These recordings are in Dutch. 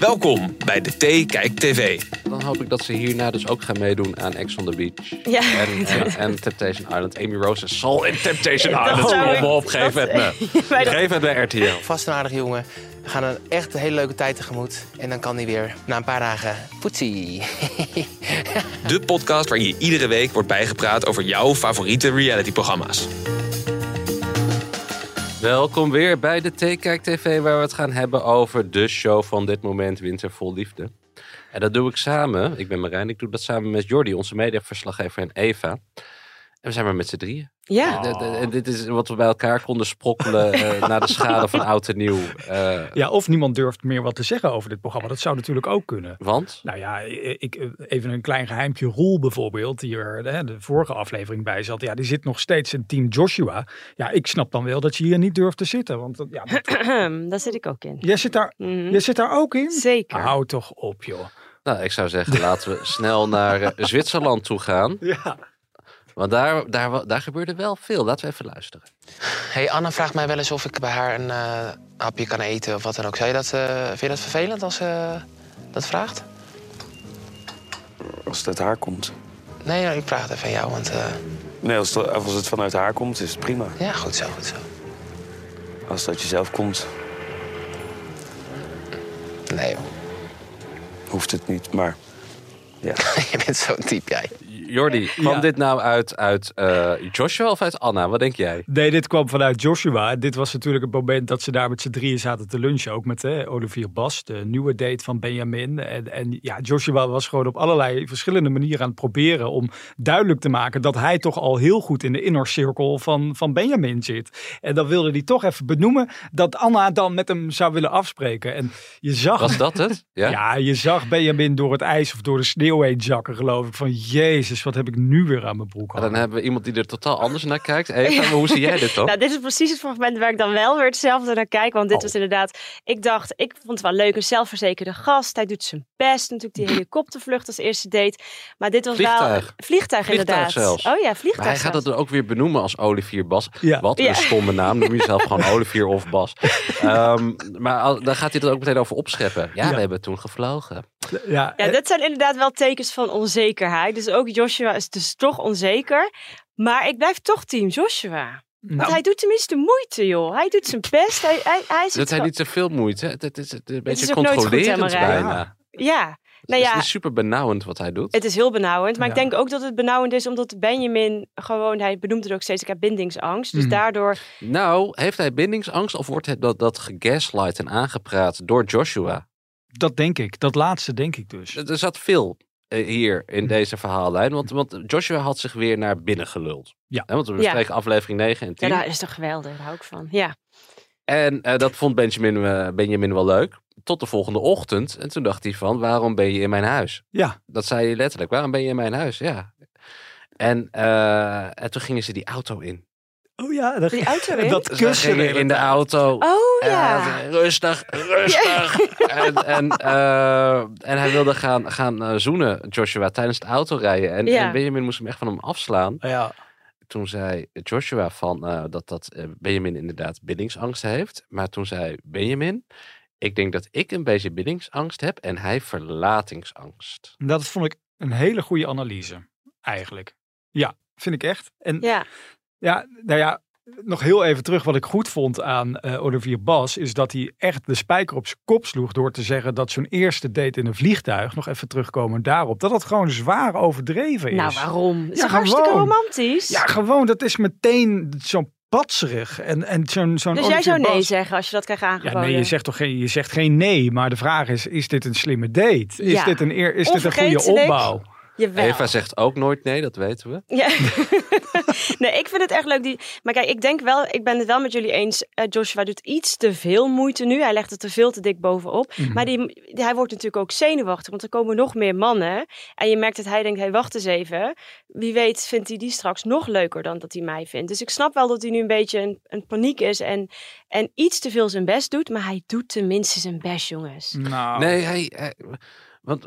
Welkom bij de T Kijk TV. Dan hoop ik dat ze hierna dus ook gaan meedoen aan Ex on the Beach. Ja. En, en, en Temptation Island. Amy Rose zal in Temptation Dat Island. Kom ik- op, geef dat- het me. Bij de- Geef het bij RTL. Vast een aardige jongen. We gaan een echt hele leuke tijd tegemoet. En dan kan hij weer na een paar dagen poetsie. De podcast waarin je iedere week wordt bijgepraat over jouw favoriete realityprogramma's. Welkom weer bij de T-Kijk TV, waar we het gaan hebben over de show van dit moment, Winter Vol Liefde. En dat doe ik samen, ik ben Marijn, ik doe dat samen met Jordi, onze mediaverslaggever en Eva. En we zijn maar met z'n drieën. Ja. De- de- En dit is wat we bij elkaar konden sprokkelen eh, na de schade van oud en nieuw. Eh, Ja, of niemand durft meer wat te zeggen over dit programma. Dat zou natuurlijk ook kunnen. want? Nou ja, ik, even een klein geheimpje. Roel bijvoorbeeld, die er hè, de vorige aflevering bij zat. Ja, die zit nog steeds in team Joshua. Ja, ik snap dan wel dat je hier niet durft te zitten. Want ja, dat- Daar zit ik ook in. jij, zit daar, Mhm. jij zit daar ook in? Zeker. Hou toch op, joh. Nou, ik zou zeggen, laten we snel naar eh, Zwitserland toe gaan. Ja. Want daar, daar, daar gebeurde wel veel. Laten we even luisteren. hey, Anna vraagt mij wel eens of ik bij haar een eh, hapje kan eten of wat dan ook. Zou je dat, eh, vind je dat vervelend als ze dat vraagt? Als het uit haar komt. Nee, nou, ik vraag het even aan jou, want... eh, Nee, als het, als het vanuit haar komt, is het prima. ja, goed zo, goed zo. Als het uit jezelf komt, Nee, joh. hoeft het niet. Maar ja, je bent zo'n type, jij. Jordi, kwam Ja. dit nou uit, uit eh, Joshua of uit Anna? Wat denk jij? Nee, dit kwam vanuit Joshua. Dit was natuurlijk het moment dat ze daar met z'n drieën zaten te lunchen. Ook met hè, Olivier Bas, de nieuwe date van Benjamin. En, en ja, Joshua was gewoon op allerlei verschillende manieren aan het proberen om duidelijk te maken dat hij toch al heel goed in de inner circle van, van Benjamin zit. En dan wilde hij toch even benoemen dat Anna dan met hem zou willen afspreken. En je zag Was dat het? Ja. ja, je zag Benjamin door het ijs of door de sneeuw heen zakken, geloof ik. Van jezus, wat heb ik nu weer aan mijn broek dan hebben we iemand die er totaal anders naar kijkt. Maar hoe zie jij dit dan? Nou, dit is precies het fragment waar ik dan wel weer hetzelfde naar kijk. Want dit Oh. was inderdaad, ik dacht, ik vond het wel leuk, een zelfverzekerde gast. Hij doet zijn best, natuurlijk die helikoptervlucht als eerste date. Maar dit was Vliegtuig. wel... Vliegtuig. Vliegtuig inderdaad. zelfs. Oh ja, vliegtuig Maar hij gaat zelfs. het er ook weer benoemen als Olivier Bas. Ja. Wat een Ja. stomme naam. Noem jezelf gewoon Olivier of Bas. Ehm, maar al- dan gaat hij er ook meteen over opscheppen. Ja, Ja. we hebben toen gevlogen. Ja, Ja, dat zijn inderdaad wel tekens van onzekerheid. Dus ook Joshua is dus toch onzeker. Maar ik blijf toch team Joshua. Want Nou, hij doet tenminste moeite, joh. Hij doet zijn best. Hij, hij, hij zit Dat hij niet te veel moeite. Het het is een beetje is goed, hè, controlerend Marijn? bijna. Ja, nou Het ja, is super benauwend wat hij doet. het is heel benauwend. Maar ik Ja. denk ook dat het benauwend is omdat Benjamin gewoon... Hij benoemt het ook steeds, ik heb bindingsangst. Dus Mhm. daardoor... Nou, heeft hij bindingsangst of wordt het dat, dat gegaslight en aangepraat door Joshua? Dat denk ik. Dat laatste denk ik dus. Er zat veel eh, hier in deze verhaallijn. Want, want Joshua had zich weer naar binnen geluld. Ja. Want we Ja. bespreken aflevering 9 en 10. Ja, dat is toch geweldig. Daar hou ik van. Ja. En eh, dat vond Benjamin, eh, Benjamin wel leuk. Tot de volgende ochtend. En toen dacht hij van, waarom ben je in mijn huis? Ja, Dat zei hij letterlijk. Waarom ben je in mijn huis? Ja. En, eh, en toen gingen ze die auto in. Ja, dat, Die dat Ze kussen gingen in de auto. Oh ja. En, rustig, rustig. En, en, eh, en hij wilde gaan, gaan eh, zoenen, Joshua, tijdens het autorijden. En, Ja. en Benjamin moest hem echt van hem afslaan. ja. Toen zei Joshua van, eh, dat, dat Benjamin inderdaad bindingsangst heeft. Maar toen zei Benjamin, ik denk dat ik een beetje bindingsangst heb en hij verlatingsangst. Dat vond ik een hele goede analyse, eigenlijk. Ja, vind ik echt. En Ja. Ja, nou ja, nog heel even terug. Wat ik goed vond aan eh, Olivier Bas, is dat hij echt de spijker op zijn kop sloeg door te zeggen dat zo'n eerste date in een vliegtuig, nog even terugkomen daarop, dat dat gewoon zwaar overdreven is. Nou, waarom? Het is Ja, toch hartstikke gewoon. romantisch? Ja, gewoon, dat is meteen zo'n patserig. En, en zo'n, zo'n dus jij zou nee Bas- zeggen als je dat krijgt Ja, aangeboden? nee, je zegt toch geen, je zegt geen nee, maar de vraag is, is dit een slimme date? Is Ja. dit een, eer, is dit een goede opbouw? Jawel. Eva zegt ook nooit nee, dat weten we. Ja. nee, ik vind het echt leuk. Die... Maar kijk, ik denk wel, ik ben het wel met jullie eens. eh, Joshua doet iets te veel moeite nu. Hij legt het te veel te dik bovenop. Mhm. Maar die, die- hij wordt natuurlijk ook zenuwachtig, want er komen nog meer mannen. En je merkt dat hij denkt, hey, wacht eens even. Wie weet vindt hij die straks nog leuker dan dat hij mij vindt. Dus ik snap wel dat hij nu een beetje een, een paniek is en, en iets te veel zijn best doet. Maar hij doet tenminste zijn best, jongens. Nou, Nee, hij, hij- want,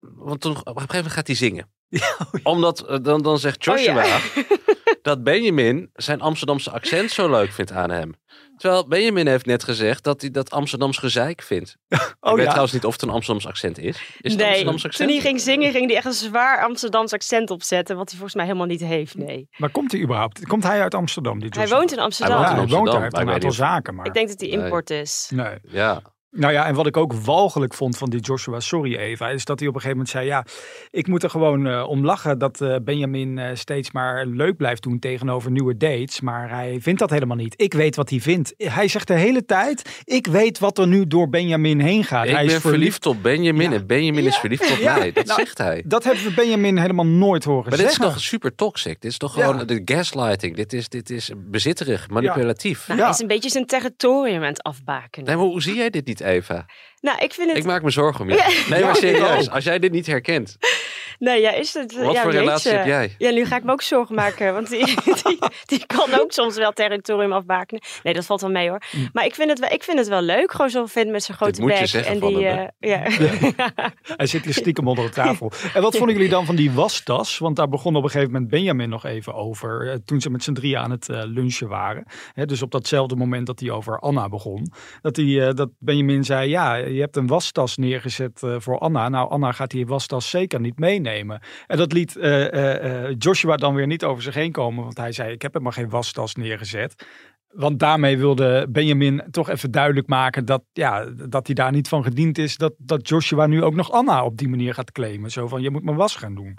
want toen, op een gegeven moment gaat hij zingen. oh Omdat eh, dan, dan zegt Oh ja. Joshua dat Benjamin zijn Amsterdamse accent zo leuk vindt aan hem. Terwijl Benjamin heeft net gezegd dat hij dat Amsterdams gezeik vindt. ik oh weet ja. trouwens niet of het een Amsterdams accent is. Is het nee, Amsterdams toen hij ging zingen, ging hij echt een zwaar Amsterdams accent opzetten. Wat hij volgens mij helemaal niet heeft, nee. Maar komt hij überhaupt? Komt hij uit Amsterdam? Die Hij woont in Amsterdam. woont Ja, in hij woont Amsterdam, daar. Hij heeft ik een weet aantal zaken. Maar... Ik denk dat hij Nee. import is. Nee. Ja, Nou ja, en wat ik ook walgelijk vond van die Joshua, sorry Eva, is dat hij op een gegeven moment zei, ja, ik moet er gewoon eh, om lachen dat eh, Benjamin eh, steeds maar leuk blijft doen tegenover nieuwe dates, maar hij vindt dat helemaal niet. Ik weet wat hij vindt. Hij zegt de hele tijd, ik weet wat er nu door Benjamin heen gaat. ik hij ben is verliefd op Benjamin Ja. en Benjamin is verliefd op Ja. mij. Dat Nou, zegt hij. Dat hebben we Benjamin helemaal nooit horen Maar dit is zeggen. toch super toxic? Dit is toch Ja. gewoon de gaslighting? Dit is, dit is bezitterig, manipulatief. Nou, Ja. Hij is een beetje zijn territorium aan het afbaken. Nee, maar hoe zie jij dit niet, Eva? Nou, ik vind het... Ik maak me zorgen om je. Nee, maar serieus. Als jij dit niet herkent, Nee, ja, is het... wat ja, voor jeetje. relatie heb jij? Ja, nu ga ik me ook zorgen maken, want die, die, die kan ook soms wel territorium afbakenen. Nee, dat valt wel mee hoor. Maar ik vind het wel, ik vind het wel leuk, gewoon zo'n vent met zijn grote moet je bek. zeggen en van die, hem, eh, ja. Hij zit hier stiekem onder de tafel. En wat vonden jullie dan van die wastas? Want daar begon op een gegeven moment Benjamin nog even over. eh, Toen ze met z'n drieën aan het eh, lunchen waren. Hè, dus op datzelfde moment dat hij over Anna begon. Dat, hij, eh, dat Benjamin zei, ja, je hebt een wastas neergezet voor Anna. Nou, Anna gaat die wastas zeker niet meenemen. En dat liet eh, eh, eh, Joshua dan weer niet over zich heen komen. Want hij zei, ik heb helemaal geen wastas neergezet. Want daarmee wilde Benjamin toch even duidelijk maken dat, ja, dat hij daar niet van gediend is. Dat, dat Joshua nu ook nog Anna op die manier gaat claimen. Zo van, je moet mijn was gaan doen.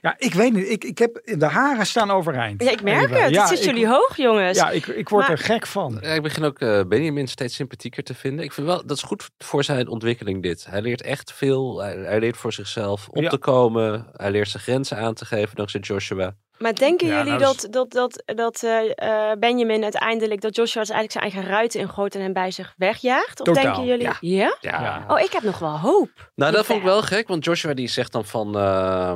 Ja, ik weet niet. Ik, ik heb, de haren staan overeind. ja, ik merk Even. het. Ja, het zit ik- jullie hoog, jongens. Ja, ik, ik word Maar- er gek van. Ja, ik begin ook eh, Benjamin steeds sympathieker te vinden. Ik vind wel, dat is goed voor zijn ontwikkeling dit. Hij leert echt veel. Hij, hij leert voor zichzelf op Ja. te komen. Hij leert zijn grenzen aan te geven dankzij Joshua. Maar denken Ja, jullie nou, dat dat, dat, dat, dat eh, eh, Benjamin uiteindelijk, dat Joshua dus eigenlijk zijn eigen ruiten ingooit en hem bij zich wegjaagt? Of Totaal, denken jullie? ja. Ja? Ja. Ja. Oh, ik heb nog wel hoop. Nou, dat vond ik wel. wel gek, want Joshua die zegt dan van... eh,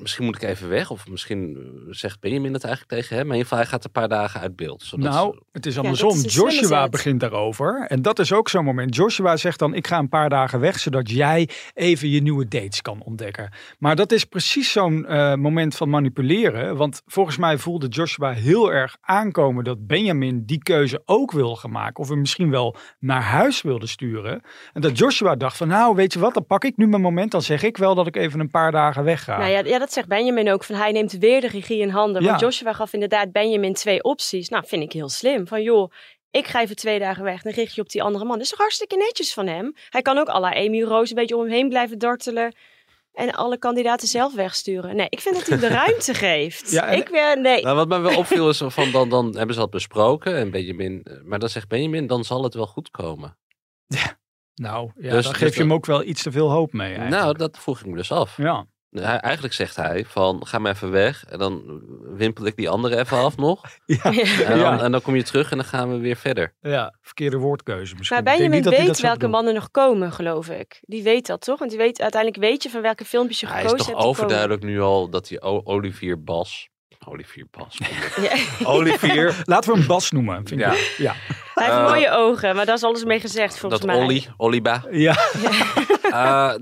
misschien moet ik even weg, of misschien eh, zegt Benjamin het eigenlijk tegen hem. Maar in ieder geval, hij gaat een paar dagen uit beeld. Zodat Nou, het is andersom. is Joshua begint daarover. En dat is ook zo'n moment. Joshua zegt dan, ik ga een paar dagen weg, zodat jij even je nieuwe dates kan ontdekken. Maar dat is precies zo'n eh, moment van manipuleren. Want volgens mij voelde Joshua heel erg aankomen dat Benjamin die keuze ook wil gaan maken. Of hem misschien wel naar huis wilde sturen. En dat Joshua dacht van, nou weet je wat, dan pak ik nu mijn moment. Dan zeg ik wel dat ik even een paar dagen weg ga. Nou ja, ja, dat zegt Benjamin ook. Van hij neemt weer de regie in handen. Want Ja. Joshua gaf inderdaad Benjamin twee opties. Nou, vind ik heel slim. Van joh, ik ga even twee dagen weg. Dan richt je op die andere man. Dat is toch hartstikke netjes van hem. Hij kan ook à la Amy Roos een beetje om hem heen blijven dartelen. En alle kandidaten zelf wegsturen. Nee, ik vind dat hij hem de ruimte geeft. Ja, en- ik weer, nee. Nou, wat mij wel opviel is van, dan, dan hebben ze dat besproken. En Benjamin, eh, maar dan zegt Benjamin, dan zal het wel goed komen. Nou, ja, Dus- dan dus geef je dat- hem ook wel iets te veel hoop mee. eigenlijk. Nou, dat vroeg ik me dus af. Ja. Hij, eigenlijk zegt hij van, ga maar even weg. En dan wimpel ik die andere even af nog. Ja. En dan, Ja. en dan kom je terug en dan gaan we weer verder. Ja, verkeerde woordkeuze misschien. Maar Benjamin niet dat hij weet dat welke mannen nog komen, geloof ik. Die weet dat toch? Want die weet, uiteindelijk weet je van welke filmpjes je Hij is gekozen toch hebt. te komen. overduidelijk nu al dat hij O- Olivier Bas... Olivier Bas. Ja. Olivier. Laten we hem Bas noemen. Vind Ja. ik. Ja. Hij heeft Eh, mooie ogen, maar daar is alles mee gezegd volgens Dat mij. Olly, Oliba. ja.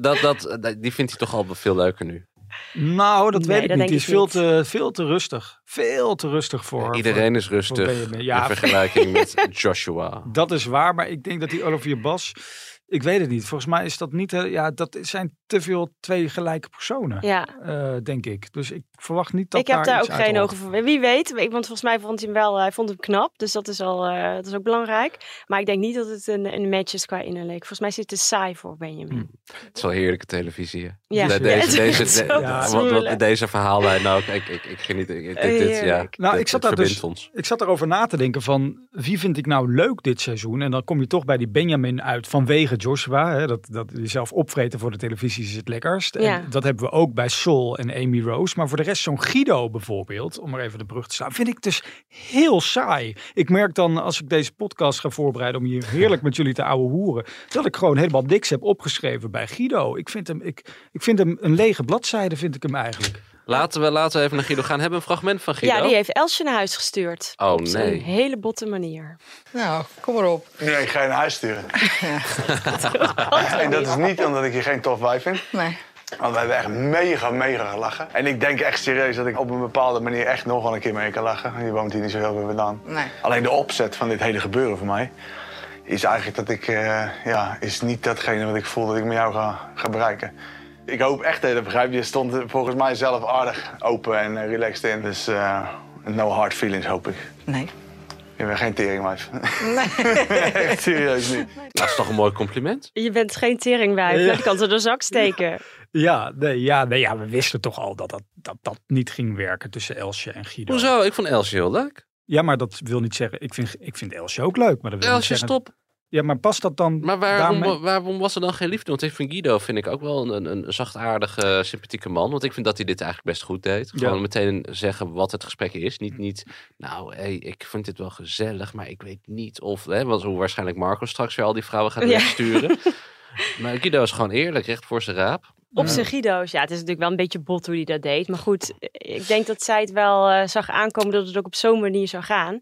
Dat, dat, dat- die vindt hij toch al veel leuker nu. Nou, dat Nee, weet ik dat niet. Die is veel niet. te, veel te rustig. Veel te rustig voor. Iedereen is rustig. Ja. in vergelijking met Joshua. dat is waar, maar ik denk dat die Olivier Bas. Ik weet het niet. Volgens mij is dat niet. eh, Ja, dat zijn te veel twee gelijke personen. Ja, eh, denk ik. Dus ik verwacht niet dat ik heb daar ook geen ogen voor. Wie weet, ik, want volgens mij vond hij hem wel, hij vond hem knap, dus dat is al, eh, dat is ook belangrijk. Maar ik denk niet dat het een, een match is qua innerlijk. Volgens mij zit het te saai voor Benjamin. Het is wel heerlijke televisie. hè? Ja. De- Ja, Deze, deze, de- wat- wat, deze verhaallijn nou, ik, ik, ik geniet. Ik, dit, dit, ja. Nou, dit- ik zat daar dus- ons. Ik zat erover na te denken van wie vind ik nou leuk dit seizoen? En dan kom je toch bij die Benjamin uit vanwege Joshua. Hè, dat, dat jezelf opvreten voor de televisie is het lekkerst. En Ja. dat hebben we ook bij Sol en Amy Rose. Maar voor de rest, zo'n Guido bijvoorbeeld, om maar even de brug te slaan, vind ik dus heel saai. Ik merk dan als ik deze podcast ga voorbereiden om hier heerlijk met jullie te ouwe hoeren, dat ik gewoon helemaal niks heb opgeschreven bij Guido. Ik vind hem, ik, ik vind hem een lege bladzijde, vind ik hem eigenlijk. Laten we, laten we even naar Guido gaan. Hebben we een fragment van Guido? Ja, die heeft Elsje naar huis gestuurd. Oh, Op nee. een hele botte manier. Nou, kom maar op. Nee, ik ga je naar huis sturen. en dat is niet omdat ik je geen tof wijf vind. Nee. Want we hebben echt mega, mega gelachen. En ik denk echt serieus dat ik op een bepaalde manier echt nog wel een keer mee kan lachen. Je woont hier niet zo heel veel vandaan. Nee. Alleen de opzet van dit hele gebeuren voor mij is eigenlijk dat ik, eh, ja, is niet datgene wat ik voel dat ik met jou ga, ga bereiken. Ik hoop echt dat je dat begrijpt. Je stond volgens mij zelf aardig open en relaxed in. Dus eh, no hard feelings hoop ik. Nee. Je bent geen teringwijf. Nee. echt serieus niet. Dat is toch een mooi compliment? Je bent geen teringwijf. Ja. Dat kan ze door de zak steken. Ja, nee, ja, nee, ja, we wisten toch al dat dat, dat dat niet ging werken tussen Elsje en Guido. Hoezo? Ik vond Elsje heel leuk. Ja, maar dat wil niet zeggen. Ik vind, ik vind Elsje ook leuk. Maar dat wil niet Elsje, zeggen. stop. Ja, maar past dat dan Maar waarom, daarmee? waarom was er dan geen liefde? Want ik vind Guido vind ik ook wel een, een, een zachtaardige, sympathieke man. Want ik vind dat hij dit eigenlijk best goed deed. Ja. Gewoon meteen zeggen wat het gesprek is. Niet, niet nou, hey, ik vind dit wel gezellig, maar ik weet niet of... Hè, want hoe waarschijnlijk Marco straks weer al die vrouwen gaat Ja. wegsturen. maar Guido is gewoon eerlijk, recht voor zijn raap. Op zijn Guido's. Ja, het is natuurlijk wel een beetje bot hoe hij dat deed. Maar goed, ik denk dat zij het wel eh, zag aankomen dat het ook op zo'n manier zou gaan.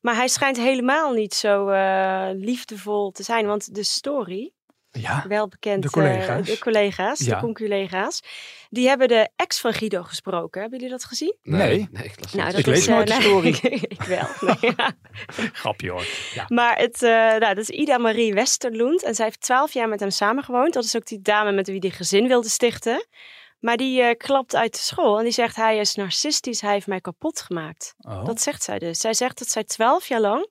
Maar hij schijnt helemaal niet zo eh, liefdevol te zijn. Want de story, Ja, wel bekend, De eh, collega's. de collega's, Ja. de conculega's, die hebben de ex van Guido gesproken. Hebben jullie dat gezien? Nee. nee ik las Nou, niet. Ik lees eh, nooit story. ik wel. Nee, ja. grapje hoor. Ja. Maar het, eh, nou, dat is Ida Marie Westerloend. En zij heeft twaalf jaar met hem samengewoond. Dat is ook die dame met wie die gezin wilde stichten. Maar die eh, klapt uit de school en die zegt hij is narcistisch, hij heeft mij kapot gemaakt. Oh. Dat zegt zij dus. Zij zegt dat zij twaalf jaar lang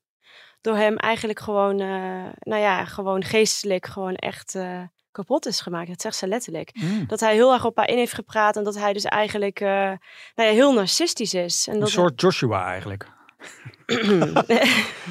door hem eigenlijk gewoon, eh, nou ja, gewoon geestelijk gewoon echt eh, kapot is gemaakt. Dat zegt ze letterlijk. Mm. Dat hij heel erg op haar in heeft gepraat en dat hij dus eigenlijk eh, nou ja, heel narcistisch is. En Een dat soort Joshua eigenlijk.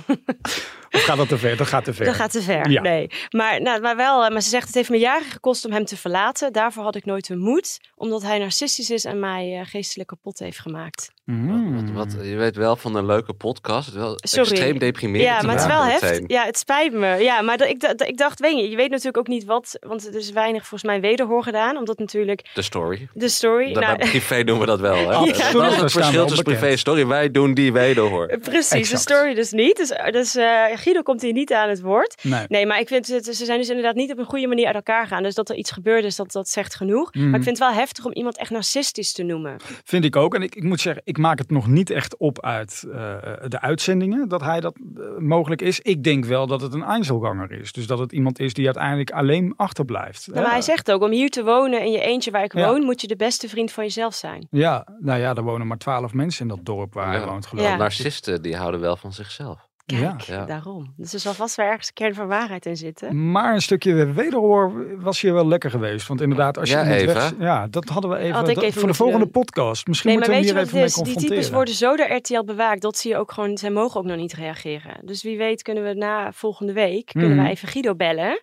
Of gaat dat te ver? Dat gaat te ver. Dat gaat te ver. Ja. Nee. Maar, nou, maar wel, eh, maar ze zegt het heeft me jaren gekost om hem te verlaten. Daarvoor had ik nooit de moed, omdat hij narcistisch is en mij eh, geestelijk kapot heeft gemaakt. Mm. Wat, wat, je weet wel van een leuke podcast. Het is wel Sorry. extreem deprimerend. Ja, maar het is wel heftig. Ja, het spijt me. Ja, maar dat, ik, dat, ik dacht, weet je, je weet natuurlijk ook niet wat, want er is weinig volgens mij wederhoor gedaan, omdat natuurlijk De story. de story. Nou, bij privé noemen we dat wel. Hè? Absoluut, Dat is het verschil tussen privé en story. Wij doen die wederhoor. Precies, de story dus niet. Dus, dus eh, Guido komt hier niet aan het woord. Nee. Nee, maar ik vind het, ze zijn dus inderdaad niet op een goede manier uit elkaar gaan. Dus dat er iets gebeurd is, dat, dat zegt genoeg. Mhm. Maar ik vind het wel heftig om iemand echt narcistisch te noemen. Vind ik ook. En ik, ik moet zeggen, ik maak het nog niet echt op uit eh, de uitzendingen dat hij dat eh, mogelijk is. Ik denk wel dat het een Einzelganger is. Dus dat het iemand is die uiteindelijk alleen achterblijft. Nou, maar hij zegt ook, om hier te wonen in je eentje waar ik Ja. woon, moet je de beste vriend van jezelf zijn. Ja, nou ja, er wonen maar twaalf mensen in dat dorp waar hij Ja. woont geloof Ja. ik. Narcisten die houden wel van zichzelf. Kijk, Ja. Daarom. Dus er zal vast wel ergens een kern van waarheid in zitten. Maar een stukje wederhoor was hier wel lekker geweest. Want inderdaad, als je Ja, weg- ja, dat hadden we even, Had ik dat- even voor de volgende doen. podcast. Misschien Nee, moeten we hier het even is? mee Die confronteren. types worden zo door RTL bewaakt dat zie je ook gewoon, zij mogen ook nog niet reageren. Dus wie weet kunnen we na volgende week, kunnen Mhm. we even Guido bellen.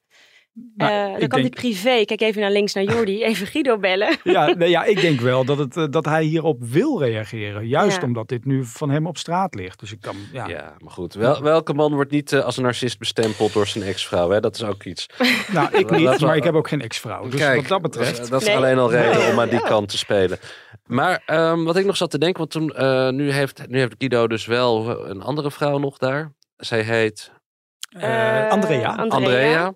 Eh, dan kan denk- die privé, kijk even naar links naar Jordi, even Guido bellen. Ja, nee, ja, ik denk wel dat, het, eh, dat hij hierop wil reageren. Juist Ja. omdat dit nu van hem op straat ligt. Dus ik kan, ja. Ja, maar goed. Wel, welke man wordt niet eh, als een narcist bestempeld door zijn ex-vrouw? Hè? Dat is ook iets. Nou, ik niet, maar ik heb ook geen ex-vrouw. Dus Kijk, wat dat betreft. Dat, dat is Nee. alleen al reden Nee. om aan die Ja. kant te spelen. Maar ehm, wat ik nog zat te denken, want toen, eh, nu, heeft, nu heeft Guido dus wel een andere vrouw nog daar. Zij heet Andrea. Andrea. Andrea.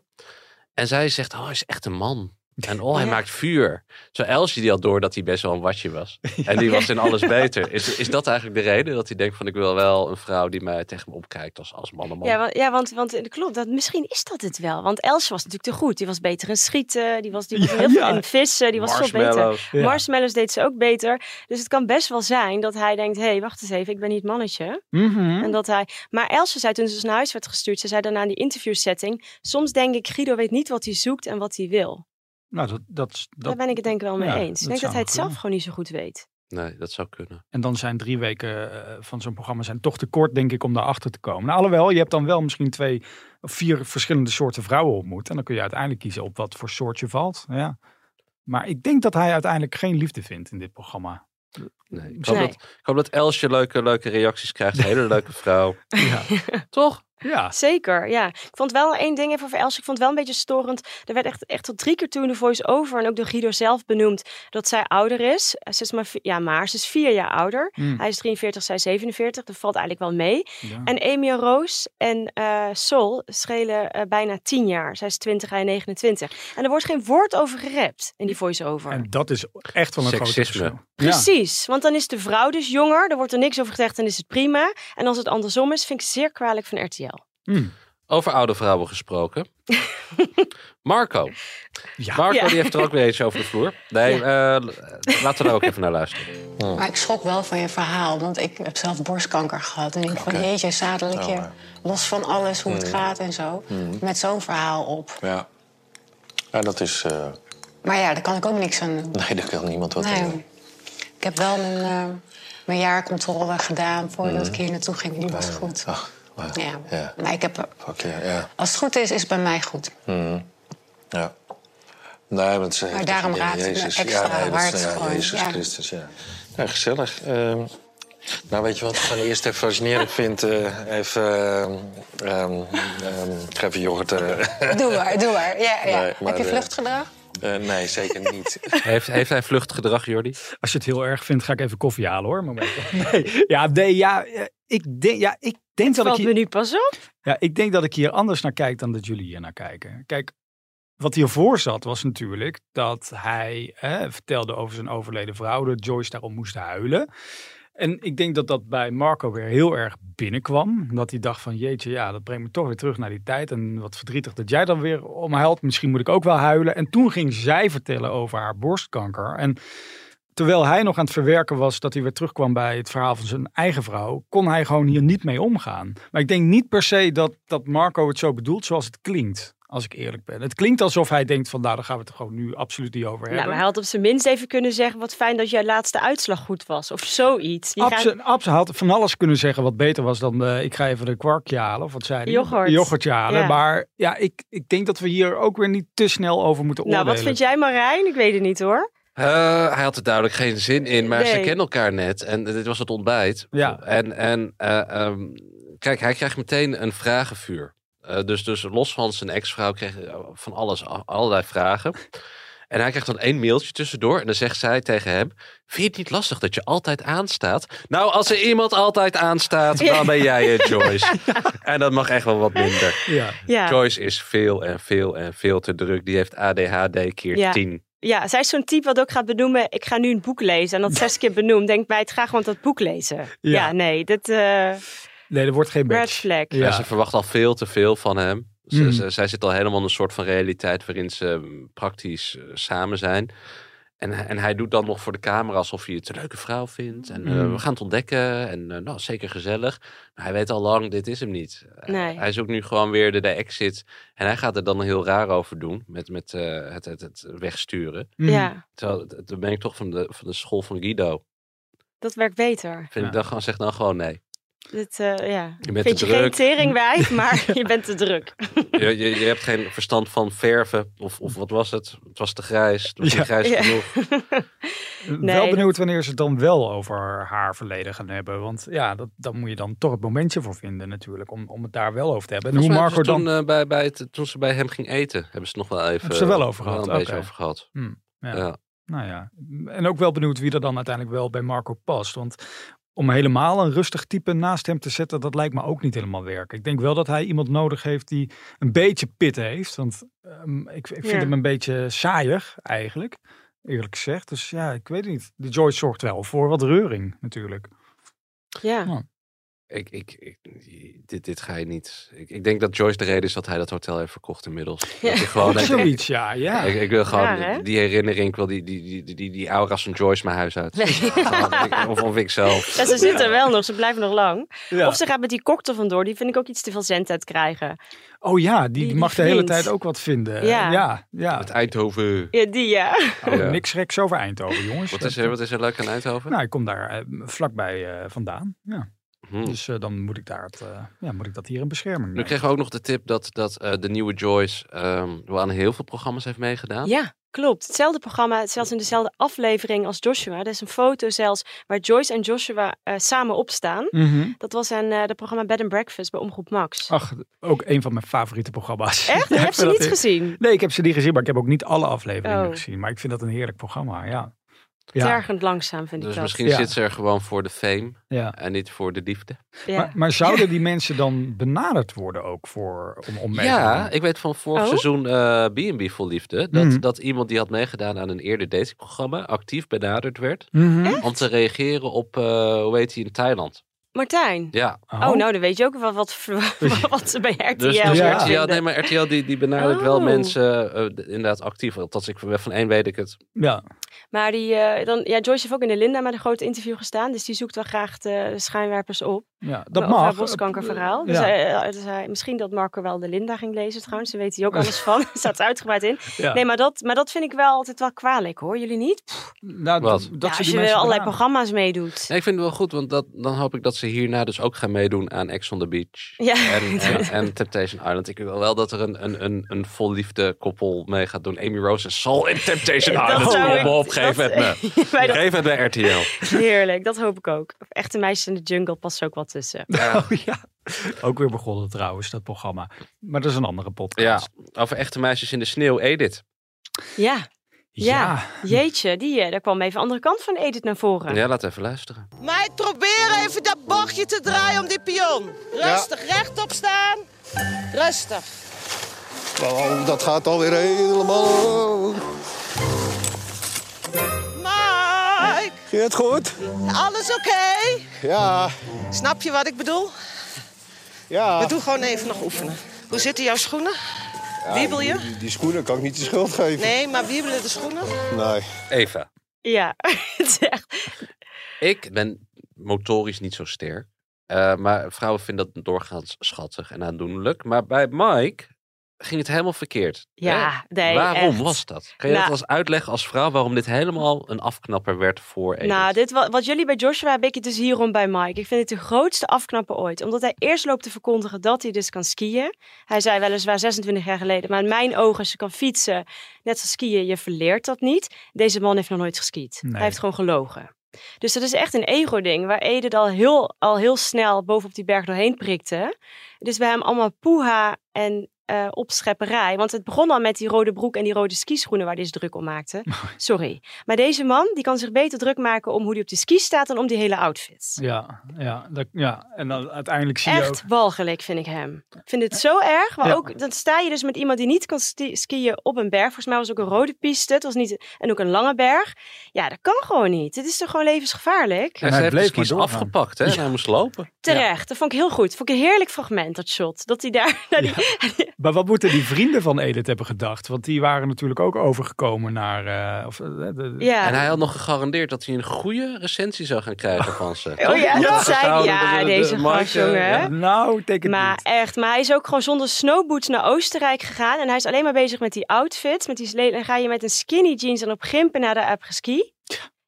En zij zegt, oh, hij is echt een man. En oh, hij Ja. maakt vuur. Zo Elsje die had door dat hij best wel een watje was. En die was in alles beter. Is, is dat eigenlijk de reden? Dat hij denkt van ik wil wel een vrouw die mij tegen me opkijkt als, als man en man. Ja, want, ja, want, want eh, klopt, dat, misschien is dat het wel. Want Elsje was natuurlijk te goed. Die was beter in schieten, die was, die was Ja, heel veel ja. in vissen, die was veel beter. Marshmallows. Ja. Marshmallows deed ze ook beter. Dus het kan best wel zijn dat hij denkt, hé, hey, wacht eens even, ik ben niet het mannetje. Mhm. En dat hij... Maar Elsje zei toen ze naar huis werd gestuurd, ze zei daarna in die interviewsetting, soms denk ik, Guido weet niet wat hij zoekt en wat hij wil. Nou, dat, dat, dat, Daar ben ik het denk ik wel mee ja, eens. dat Ik denk dat hij het zelf kunnen. gewoon niet zo goed weet. Nee, dat zou kunnen. En dan zijn drie weken eh, van zo'n programma zijn toch te kort, denk ik, om daarachter te komen. Nou, alhoewel, je hebt dan wel misschien twee of vier verschillende soorten vrouwen ontmoet. En dan kun je uiteindelijk kiezen op wat voor soort je valt. Ja. Maar ik denk dat hij uiteindelijk geen liefde vindt in dit programma. Nee. Ik, hoop Nee. dat, ik hoop dat Elsje leuke, leuke reacties krijgt. Een hele leuke vrouw. Ja. Toch? Ja. Zeker, ja. Ik vond wel één ding even over Els. Ik vond het wel een beetje storend. Er werd echt, echt tot drie keer toe in de voice-over en ook door Guido zelf benoemd dat zij ouder is. Eh, Ze is maar, ja, maar ze is vier jaar ouder. Hmm. Hij is 43, zij 47. Dat valt eigenlijk wel mee. Ja. En Amy en Roos en eh, Sol schelen eh, bijna 10 jaar. Zij is 20, hij 29. En er wordt geen woord over gerept in die voice-over. En dat is echt wel een groot verschil. Ja. Precies, want dan is de vrouw dus jonger. Er wordt er niks over gezegd en is het prima. En als het andersom is, vind ik zeer kwalijk van RTL. Hmm. Over oude vrouwen gesproken. Marco. Ja. Marco Ja. die heeft er ook weer iets over de vloer. Nee, eh, laten we daar ook even naar luisteren. Maar ik schrok wel van je verhaal, want ik heb zelf borstkanker gehad. En ik denk van, jeetje, zadelijk je los van alles, hoe het gaat en zo. Met zo'n verhaal op. Ja. Ja, dat is... eh, Maar ja, daar kan ik ook niks aan doen. nee, daar kan niemand wat aan doen. Nee. Ik heb wel mijn, eh, mijn jaarcontrole gedaan voordat ik hier naartoe ging. Die was goed. Ach, wauw. Ja. Ja. Maar ik heb, Fuck ja, ja. als het goed is, is het bij mij goed. Ja. Nee, maar is Maar daarom het me Jezus. extra ja, nee, dat is- hard ja, Jezus ja. Christus, ja. Ja, gezellig. Ehm, nou, weet je wat ik gewoon eerst even fascinerend vind? Eh, even... ehm, ehm, ehm, ik ga even yoghurt... eh, Doe maar, doe maar. Ja, ja. Nee, maar, heb je eh, vluchtgedrag? eh, nee, zeker niet. Heeft, heeft hij vluchtgedrag, Jordi? Als je het heel erg vindt, ga ik even koffie halen hoor. Moment. Nee, ja, nee, ja, ik denk, ja, ik denk dat ik hier, me nu pas op. Ja, ik denk dat ik hier anders naar kijk dan dat jullie hier naar kijken. Kijk, wat hiervoor zat was natuurlijk dat hij hè, vertelde over zijn overleden vrouw, dat Joyce daarom moest huilen. En ik denk dat dat bij Marco weer heel erg binnenkwam. Dat hij dacht van jeetje, ja, dat brengt me toch weer terug naar die tijd. En wat verdrietig dat jij dan weer om me huilt. Misschien moet ik ook wel huilen. En toen ging zij vertellen over haar borstkanker. En terwijl hij nog aan het verwerken was dat hij weer terugkwam bij het verhaal van zijn eigen vrouw, kon hij gewoon hier niet mee omgaan. Maar ik denk niet per se dat, dat Marco het zo bedoelt zoals het klinkt. Als ik eerlijk ben. Het klinkt alsof hij denkt van nou, daar gaan we het gewoon nu absoluut niet over Nou, hebben. maar hij had op zijn minst even kunnen zeggen... wat fijn dat jouw laatste uitslag goed was. Of zoiets. Absoluut. Hij had van alles kunnen zeggen wat beter was dan eh, ik ga even een kwarkje halen. Of wat zei hij? Yoghurt. Yoghurtje halen. Ja. Maar ja, ik, ik denk dat we hier ook weer niet te snel over moeten Nou, oordelen. wat vind jij Marijn? Ik weet het niet hoor. Eh, hij had er duidelijk geen zin in, maar ze kennen elkaar net. En dit was het ontbijt. Ja. En, en eh, ehm, kijk, hij krijgt meteen een vragenvuur. Eh, dus, dus los van zijn ex-vrouw kreeg hij van alles, allerlei vragen. En hij krijgt dan één mailtje tussendoor. En dan zegt zij tegen hem: Vind je het niet lastig dat je altijd aanstaat? Nou, als er iemand altijd aanstaat, dan ben jij het, Joyce. en dat mag echt wel wat minder. Ja. Ja. Joyce is veel en veel en veel te druk. Die heeft ADHD keer Ja. 10. Ja, zij is zo'n type wat ook gaat benoemen. Ik ga nu een boek lezen. En dat zes keer benoemd. Denk bij het ga gewoon dat boek lezen. Ja, Ja. nee, dit eh Nee, er wordt geen red match. flag. Ja. Ja. ze verwacht al veel te veel van hem. Ze, Mhm. ze- zij zit al helemaal in een soort van realiteit waarin ze mm, praktisch eh, samen zijn. En, hij- en hij doet dan nog voor de camera alsof hij het een leuke vrouw vindt. En eh, Mhm. we gaan het ontdekken. En eh, nou, zeker gezellig. Maar hij weet al lang, dit is hem niet. Eh, Nee. Hij zoekt nu gewoon weer de, de exit. En hij gaat er dan heel raar over doen. Met, met eh, het, het, het wegsturen. Mhm. Ja, Terwijl, dan ben ik toch van de, van de school van Guido. dat werkt beter. Vind Ja. ik dan gewoon, zeg dan gewoon nee. Dit, eh, ja. Je bent Vind te je geen druk. teringwijf, maar je bent te druk. Je, je, je hebt geen verstand van verven. Of, of wat was het? Het was te grijs. Het was Ja. niet grijs Ja. genoeg. Nee, wel benieuwd wanneer ze het dan wel over haar verleden gaan hebben. Want ja, dat, dan moet je dan toch het momentje voor vinden natuurlijk. Om, om het daar wel over te hebben. En hoe Marco dan... toen, eh, bij, bij het, toen ze bij hem ging eten, hebben ze het nog wel even... Hebben ze er wel over wel gehad, Een beetje oké. over gehad. Hmm, ja. Ja. Nou ja, en ook wel benieuwd wie er dan uiteindelijk wel bij Marco past. Want om helemaal een rustig type naast hem te zetten, dat lijkt me ook niet helemaal werken. Ik denk wel dat hij iemand nodig heeft die een beetje pit heeft. Want ehm, ik, ik vind Ja. hem een beetje saaiig eigenlijk, eerlijk gezegd. Dus ja, ik weet het niet. De Joyce zorgt wel voor wat reuring natuurlijk. Ja. Ja. Ik, ik, ik- dit, dit ga je niet. Ik, ik denk dat Joyce de reden is dat hij dat hotel heeft verkocht inmiddels. Dat hij gewoon Zoiets, ja. ja. Ik, ik wil gewoon die herinnering, ik wil die, die, die, die, die, aura's van Joyce mijn huis uit. Gewoon, ik- of, of ik zelf. Ja, ze zitten er wel nog, ze blijven nog lang. Ja. Of ze gaat met die cocktail vandoor, die vind ik ook iets te veel zendtijd krijgen. Oh ja, die, die die mag de hele tijd ook wat vinden. Ja. ja. ja. Uit Eindhoven. Ja, die ja. Oh, Ja. Niks geks over Eindhoven, jongens. Wat is, er, wat is er leuk aan Eindhoven? Nou, ik kom daar eh, vlakbij eh, vandaan. Ja. Hm. Dus eh, dan moet ik, daar het, eh, ja, moet ik dat hier in bescherming Nu nemen. kregen we ook nog de tip dat, dat eh, de nieuwe Joyce ehm, wel aan heel veel programma's heeft meegedaan. Ja, klopt. Hetzelfde programma, zelfs in dezelfde aflevering als Joshua. Er is een foto zelfs waar Joyce en Joshua eh, samen opstaan. Mhm. Dat was eh de programma Bed and Breakfast bij Omroep Max. Ach, ook een van mijn favoriete programma's. Echt? Ja, Je ze niet gezien? Nee, ik heb ze niet gezien, maar ik heb ook niet alle afleveringen Oh. gezien. Maar ik vind dat een heerlijk programma, ja. Ja, Tergend langzaam vind ik Dus dat. misschien Ja. zit ze er gewoon voor de fame ja. en niet voor de liefde. Ja. Maar, maar zouden die mensen dan benaderd worden ook voor, om, om mee te Ja, ik weet van vorig Oh? seizoen eh B&B Vol Liefde... Dat, Mhm. dat iemand die had meegedaan aan een eerder datingprogramma... actief benaderd werd Mhm. om te reageren op, eh, hoe heet hij, in Thailand. Martijn. Ja, Oh, nou, dan weet je ook wel wat, wat ze bij RTL dus, dus Ja. RTL, vinden. nee, maar RTL die, die benadert wel Oh. mensen eh, inderdaad actief. Althans, ik, van één weet ik het. Ja, Maar die, eh, dan, ja, Joyce heeft ook in de Linda met een groot interview gestaan. Dus die zoekt wel graag de, schijnwerpers op. ja, dat over haar mag. borstkankerverhaal. Dus, Ja. hij, eh, dus hij- misschien dat Marco wel de Linda ging lezen trouwens. Daar weet hij ook alles van. Er staat uitgebreid in. Ja. Nee, maar dat, maar dat vind ik wel altijd wel kwalijk hoor. Jullie niet? Nou, Wat? Dat, ja, dat als ze je allerlei programma's meedoet. Nee, ik vind het wel goed, want dat, dan hoop ik dat ze hierna dus ook gaan meedoen aan Ex on the Beach. Ja. En, en, en Temptation Island. Ik wil wel dat er een, een, een, een vol liefde koppel mee gaat doen. Amy Rose zal in Temptation Dat Island zou ik- komen op. Geef dat- het me. Bij dat- Geef het bij RTL. Heerlijk, dat hoop ik ook. Echte meisjes in de jungle past ook wat tussen. Oh, ja. Ook weer begonnen trouwens, dat programma. Maar dat is een andere podcast. Ja, over echte meisjes in de sneeuw, Edith. Ja, Ja. ja. jeetje, die, eh, daar kwam even de andere kant van Edith naar voren. Ja, laat even luisteren. Meid, probeer even dat bochtje te draaien om die pion. Rustig, rechtop staan. Rustig. Nou, dat gaat alweer helemaal. Mike, Ging het goed? alles oké? Ja, Snap je wat ik bedoel? ja. We doen gewoon even nog oefenen. Hoe zitten jouw schoenen? Wiebel je? Die, die schoenen kan ik niet de schuld geven. Nee, maar wiebelen de schoenen? Nee. Eva. Ja, het is echt... Ik ben motorisch niet zo sterk. Eh, maar vrouwen vinden dat doorgaans schattig en aandoenlijk. Maar bij Mike ging het helemaal verkeerd. Ja, Hè? nee, Waarom echt. was dat? Kan je Nou- dat als uitleggen als vrouw waarom dit helemaal een afknapper werd voor Edith? Nou, dit, wat, wat jullie bij Joshua heb ik het dus hierom bij Mike. Ik vind het de grootste afknapper ooit. Omdat hij eerst loopt te verkondigen dat hij dus kan skiën. Hij zei weliswaar 26 jaar geleden. Maar in mijn ogen, als je kan fietsen, net zoals skiën, je verleert dat niet. Deze man heeft nog nooit geskiet. Nee. Hij heeft gewoon gelogen. Dus dat is echt een ego-ding, waar Edith al heel, al heel snel bovenop die berg doorheen prikte. Dus bij hem allemaal poeha en eh opschepperij. Want het begon al met die rode broek en die rode skischoenen waar hij zich druk om maakte. Sorry. Maar deze man, die kan zich beter druk maken om hoe hij op de ski staat dan om die hele outfit. Ja, ja, dat, ja. En dan uiteindelijk zie je ook... Echt walgelijk vind ik hem. Ik vind het zo erg. Maar Ja. ook, dan sta je dus met iemand die niet kan skiën op een berg. Volgens mij was het ook een rode piste. Het was niet, en ook een lange berg. Ja, dat kan gewoon niet. Het is toch gewoon levensgevaarlijk? En ze hij heeft de bleef doorgaan. afgepakt hè, en hij moest lopen. Terecht. Dat vond ik heel goed. Vond ik een heerlijk fragment, dat shot. Dat hij daar... naar die, Maar wat moeten die vrienden van Edith hebben gedacht? Want die waren natuurlijk ook overgekomen naar... eh, of, eh, de, Ja. En hij had nog gegarandeerd dat hij een goede recensie zou gaan krijgen van ze. Oh ja, dat zei Ja, de- de- deze de gast, jongen. ja. Nou, teken Maar niet. echt, maar hij is ook gewoon zonder snowboots naar Oostenrijk gegaan. En hij is alleen maar bezig met die outfits. Met die en ga je met een skinny jeans en op gimpen naar de apres-ski.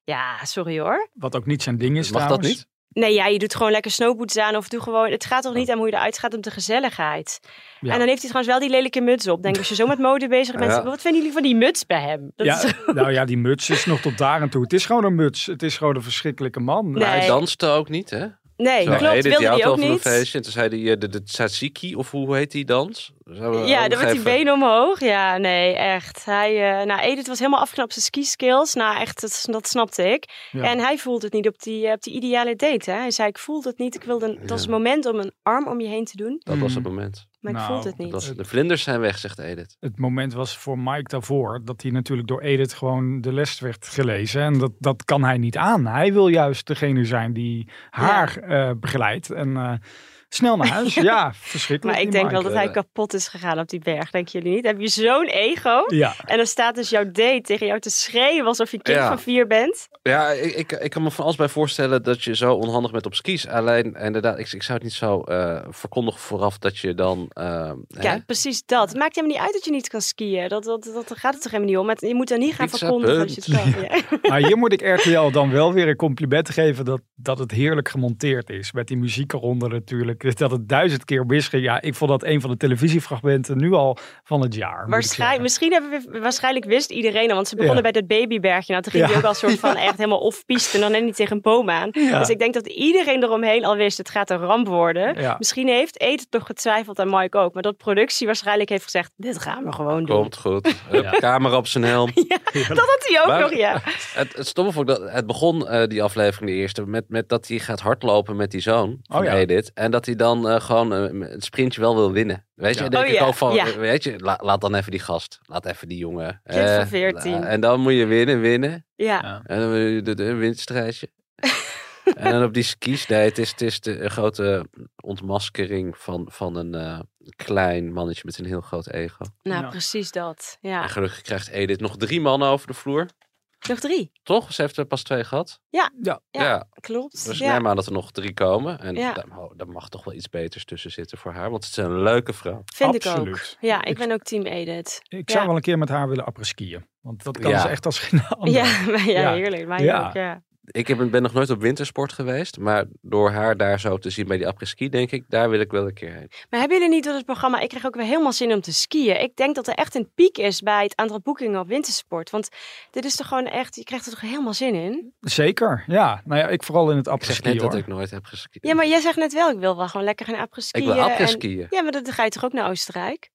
Ja, sorry hoor. Wat ook niet zijn ding is Mag dat niet? Nee, ja, je doet gewoon lekker snowboots aan of doe gewoon... Het gaat toch niet aan hoe je eruit gaat om de gezelligheid. Ja. En dan heeft hij trouwens wel die lelijke muts op. Denk als je zo met mode bezig bent. Ja. Wat vinden jullie van die muts bij hem? Dat Ja, is- nou ja, die muts is nog tot daar en toe. Het is gewoon een muts. Het is gewoon een verschrikkelijke man. Nee. Hij danste ook niet, hè? Nee, Zo, klopt. Wilde hij ook niet. feestje. En toen zei hij eh, de, de tzatziki, of hoe heet die dans? Ja, dan met die benen omhoog. Ja, nee, echt. Hij, eh nou, Edith was helemaal afgeknapt op zijn ski-skills. Nou, echt, dat, dat snapte ik. Ja. En hij voelde het niet op die, eh, op die ideale date. Hè? Hij zei, ik voelde het niet. Ik wilde, een- het was het moment om een arm om je heen te doen. Dat was het moment. Maar ik Nou, voelde het niet. Dat de vlinders zijn weg, zegt Edith. Het moment was voor Mike daarvoor dat hij natuurlijk door Edith gewoon de les werd gelezen. En dat, dat kan hij niet aan. Hij wil juist degene zijn die haar eh, begeleidt. En eh, snel naar huis. ja, verschrikkelijk. Maar ik denk wel dat hij kapot is gegaan op die berg. Denken jullie niet? Heb je zo'n ego? Ja. En dan staat dus jouw date tegen jou te schreeuwen alsof je kind Ja. van vier bent. Ja, ik, ik, ik kan me van alles bij voorstellen dat je zo onhandig bent op skis. Alleen, inderdaad, ik, ik zou het niet zo eh, verkondigen vooraf dat je dan... eh, hè, Ja, precies dat. Het maakt helemaal niet uit dat je niet kan skiën. Dat, dat, dat, gaat het toch helemaal niet om. Je moet dan niet gaan Pizza, verkondigen dat je het punt. kan. Ja. Maar hier moet ik RTL dan wel weer een compliment geven dat, dat het heerlijk gemonteerd is. Met die muziek eronder natuurlijk. Dat het duizend keer misging. Ja, ik vond dat een van de televisiefragmenten nu al van het jaar. Waarschijnlijk, misschien hebben we, waarschijnlijk wist iedereen al, want ze begonnen Ja. bij dat babybergje. Nou, toen ging Ja. die ook al soort van echt helemaal off-piste en dan net niet tegen een boom aan. Ja. Dus ik denk dat iedereen eromheen al wist, het gaat een ramp worden. Ja. Misschien heeft Eten toch getwijfeld en Mike ook, maar dat productie waarschijnlijk heeft gezegd, dit gaan we gewoon doen. Komt goed. Camera op zijn helm. Dat had hij ook Maar- nog, ja. Het, het stomme vond ik dat het begon, eh, die aflevering, de eerste, met, met dat hij gaat hardlopen met die zoon van Oh ja. Edith. En dat hij dan eh, gewoon eh, het sprintje wel wil winnen. Weet je, Ja. denk Oh ik ja, ook van, ja. weet je, la- laat dan even die gast, laat even die jongen. Kind eh, van 14. la- en dan moet je winnen, winnen. Ja. En dan wil je de, de, een winststrijdje. en dan op die skis, nee, het is, het is de een grote ontmaskering van, van een eh, klein mannetje met een heel groot ego. Nou, precies dat. Ja. En gelukkig krijgt Edith nog drie mannen over de vloer. Nog drie. Toch? Ze heeft er pas twee gehad. Ja, ja. ja, klopt. Dus ja. neem aan dat er nog drie komen. En Ja. daar, oh, daar mag toch wel iets beters tussen zitten voor haar. Want het is een leuke vrouw. Vind ik ook. Ja, ik ben ook team Edith. Ik ja. zou wel een keer met haar willen apres-skiën. Want dat kan Ja. ze echt als geen ander. Ja, maar ja, heerlijk. Mij Ja. ook, ja. Ik heb, ben nog nooit op wintersport geweest. Maar door haar daar zo te zien bij die après-ski, denk ik, daar wil ik wel een keer heen. Maar hebben jullie niet door het programma, ik krijg ook weer helemaal zin om te skiën. Ik denk dat er echt een piek is bij het aantal boekingen op wintersport. Want dit is toch gewoon echt, je krijgt er toch helemaal zin in? Zeker, ja. Nou ja, ik vooral in het Ik zeg net dat ik nooit heb geskiet. Ja, maar jij zegt net wel, ik wil wel gewoon lekker gaan après-skiën. Ik wil en- après-skiën. Ja, maar dan ga je toch ook naar Oostenrijk?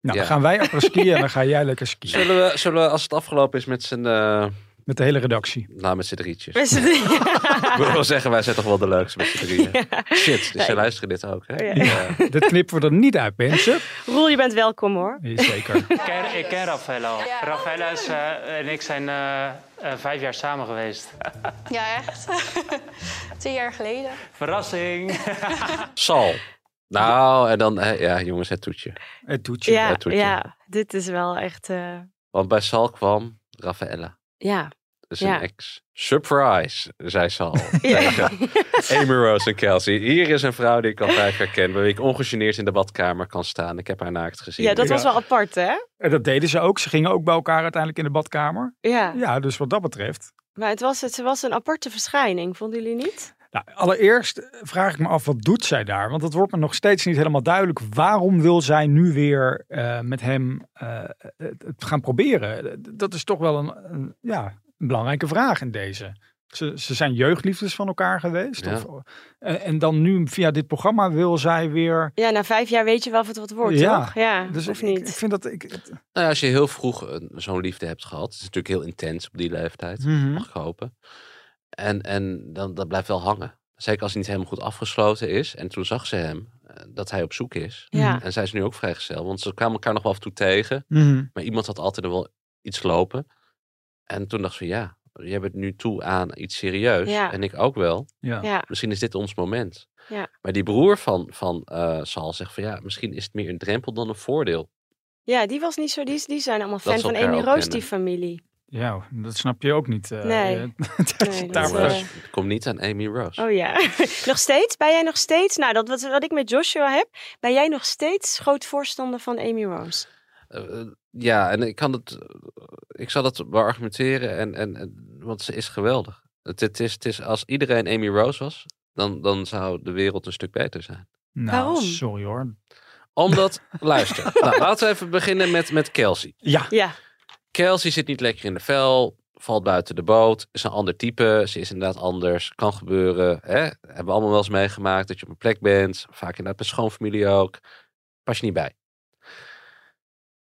Nou, Ja. dan gaan wij apres-skiën en dan ga jij lekker skiën. Zullen we, zullen we, als het afgelopen is met z'n... eh, Met de hele redactie. nou, met z'n drietjes. Met z'n drieën. Ik wil wel zeggen, wij zijn toch wel de leukste met z'n drieën. Shit, dus Ja, luisteren dit ook, hè? Ja. Ja. Dit knippen we er niet uit, mensen. Roel, je bent welkom hoor. Zeker. Ik ken, ik ken Raffaella. Raffaella is, eh, en ik zijn eh, eh, vijf jaar samen geweest. Ja, echt. Tien jaar geleden. Verrassing. Sal. Nou, en dan, hè, ja, jongens, het toetje. Het toetje. Ja, Het toetje. ja, dit is wel echt, eh, Want bij Sal kwam Raffaella. Ja. Dus Ja. een ex. Surprise, zei Sal. Ja. Tegen Amy Rose en Kelsey. Hier is een vrouw die ik al vijf jaar ken. Waar ik ongegeneerd in de badkamer kan staan. Ik heb haar naakt gezien. Ja, dat was wel apart hè? En dat deden ze ook. Ze gingen ook bij elkaar uiteindelijk in de badkamer. Ja, Ja, dus wat dat betreft. maar het was, het was een aparte verschijning, vonden jullie niet? Nou, allereerst vraag ik me af, wat doet zij daar? Want het wordt me nog steeds niet helemaal duidelijk. Waarom wil zij nu weer eh, met hem eh, het, gaan proberen? Dat is toch wel een, een, ja, een belangrijke vraag in deze. Ze, ze zijn jeugdliefdes van elkaar geweest. Ja. Of, en, en dan nu via dit programma wil zij weer... Ja, na vijf jaar weet je wel of het wat wordt, Ja, toch? Ja, dus of ik, niet? ik vind dat... Ik, het- Nou ja, als je heel vroeg zo'n liefde hebt gehad. Het is natuurlijk heel intens op die leeftijd. Mhm. Mag ik hopen. En, en dan, dat blijft wel hangen. Zeker als het niet helemaal goed afgesloten is. En toen zag ze hem eh, dat hij op zoek is. Ja. En zij is nu ook vrijgezel. Want ze kwamen elkaar nog wel af en toe tegen. Mhm. Maar iemand had altijd er wel iets lopen. En toen dacht ze, ja, jij bent nu toe aan iets serieus. Ja. En ik ook wel. Ja. Ja, Misschien is dit ons moment. ja. Maar die broer van, van eh Sal zegt van ja, misschien is het meer een drempel dan een voordeel. ja, die was niet zo, die, die zijn allemaal fan van Amy Roos, kennen. die familie. Ja, dat snap je ook niet. eh, Nee. eh, Nee, daar dat, was- eh, Het komt niet aan Amy Rose. Oh ja. nog steeds? Ben jij nog steeds? Nou, dat wat, wat ik met Joshua heb. Ben jij nog steeds groot voorstander van Amy Rose? Ja, en ik kan het, ik zal dat wel argumenteren, en, en, en, want ze is geweldig. Het, het, is, het is, als iedereen Amy Rose was, dan, dan zou de wereld een stuk beter zijn. Nou, Waarom? sorry hoor. Omdat, luister, nou, laten we even beginnen met, met Kelsey. Ja. Ja. Kelsey zit niet lekker in de vel, valt buiten de boot, is een ander type. Ze is inderdaad anders, kan gebeuren. Hè? Hebben we allemaal wel eens meegemaakt dat je op een plek bent. Vaak inderdaad met schoonfamilie ook. Pas je niet bij.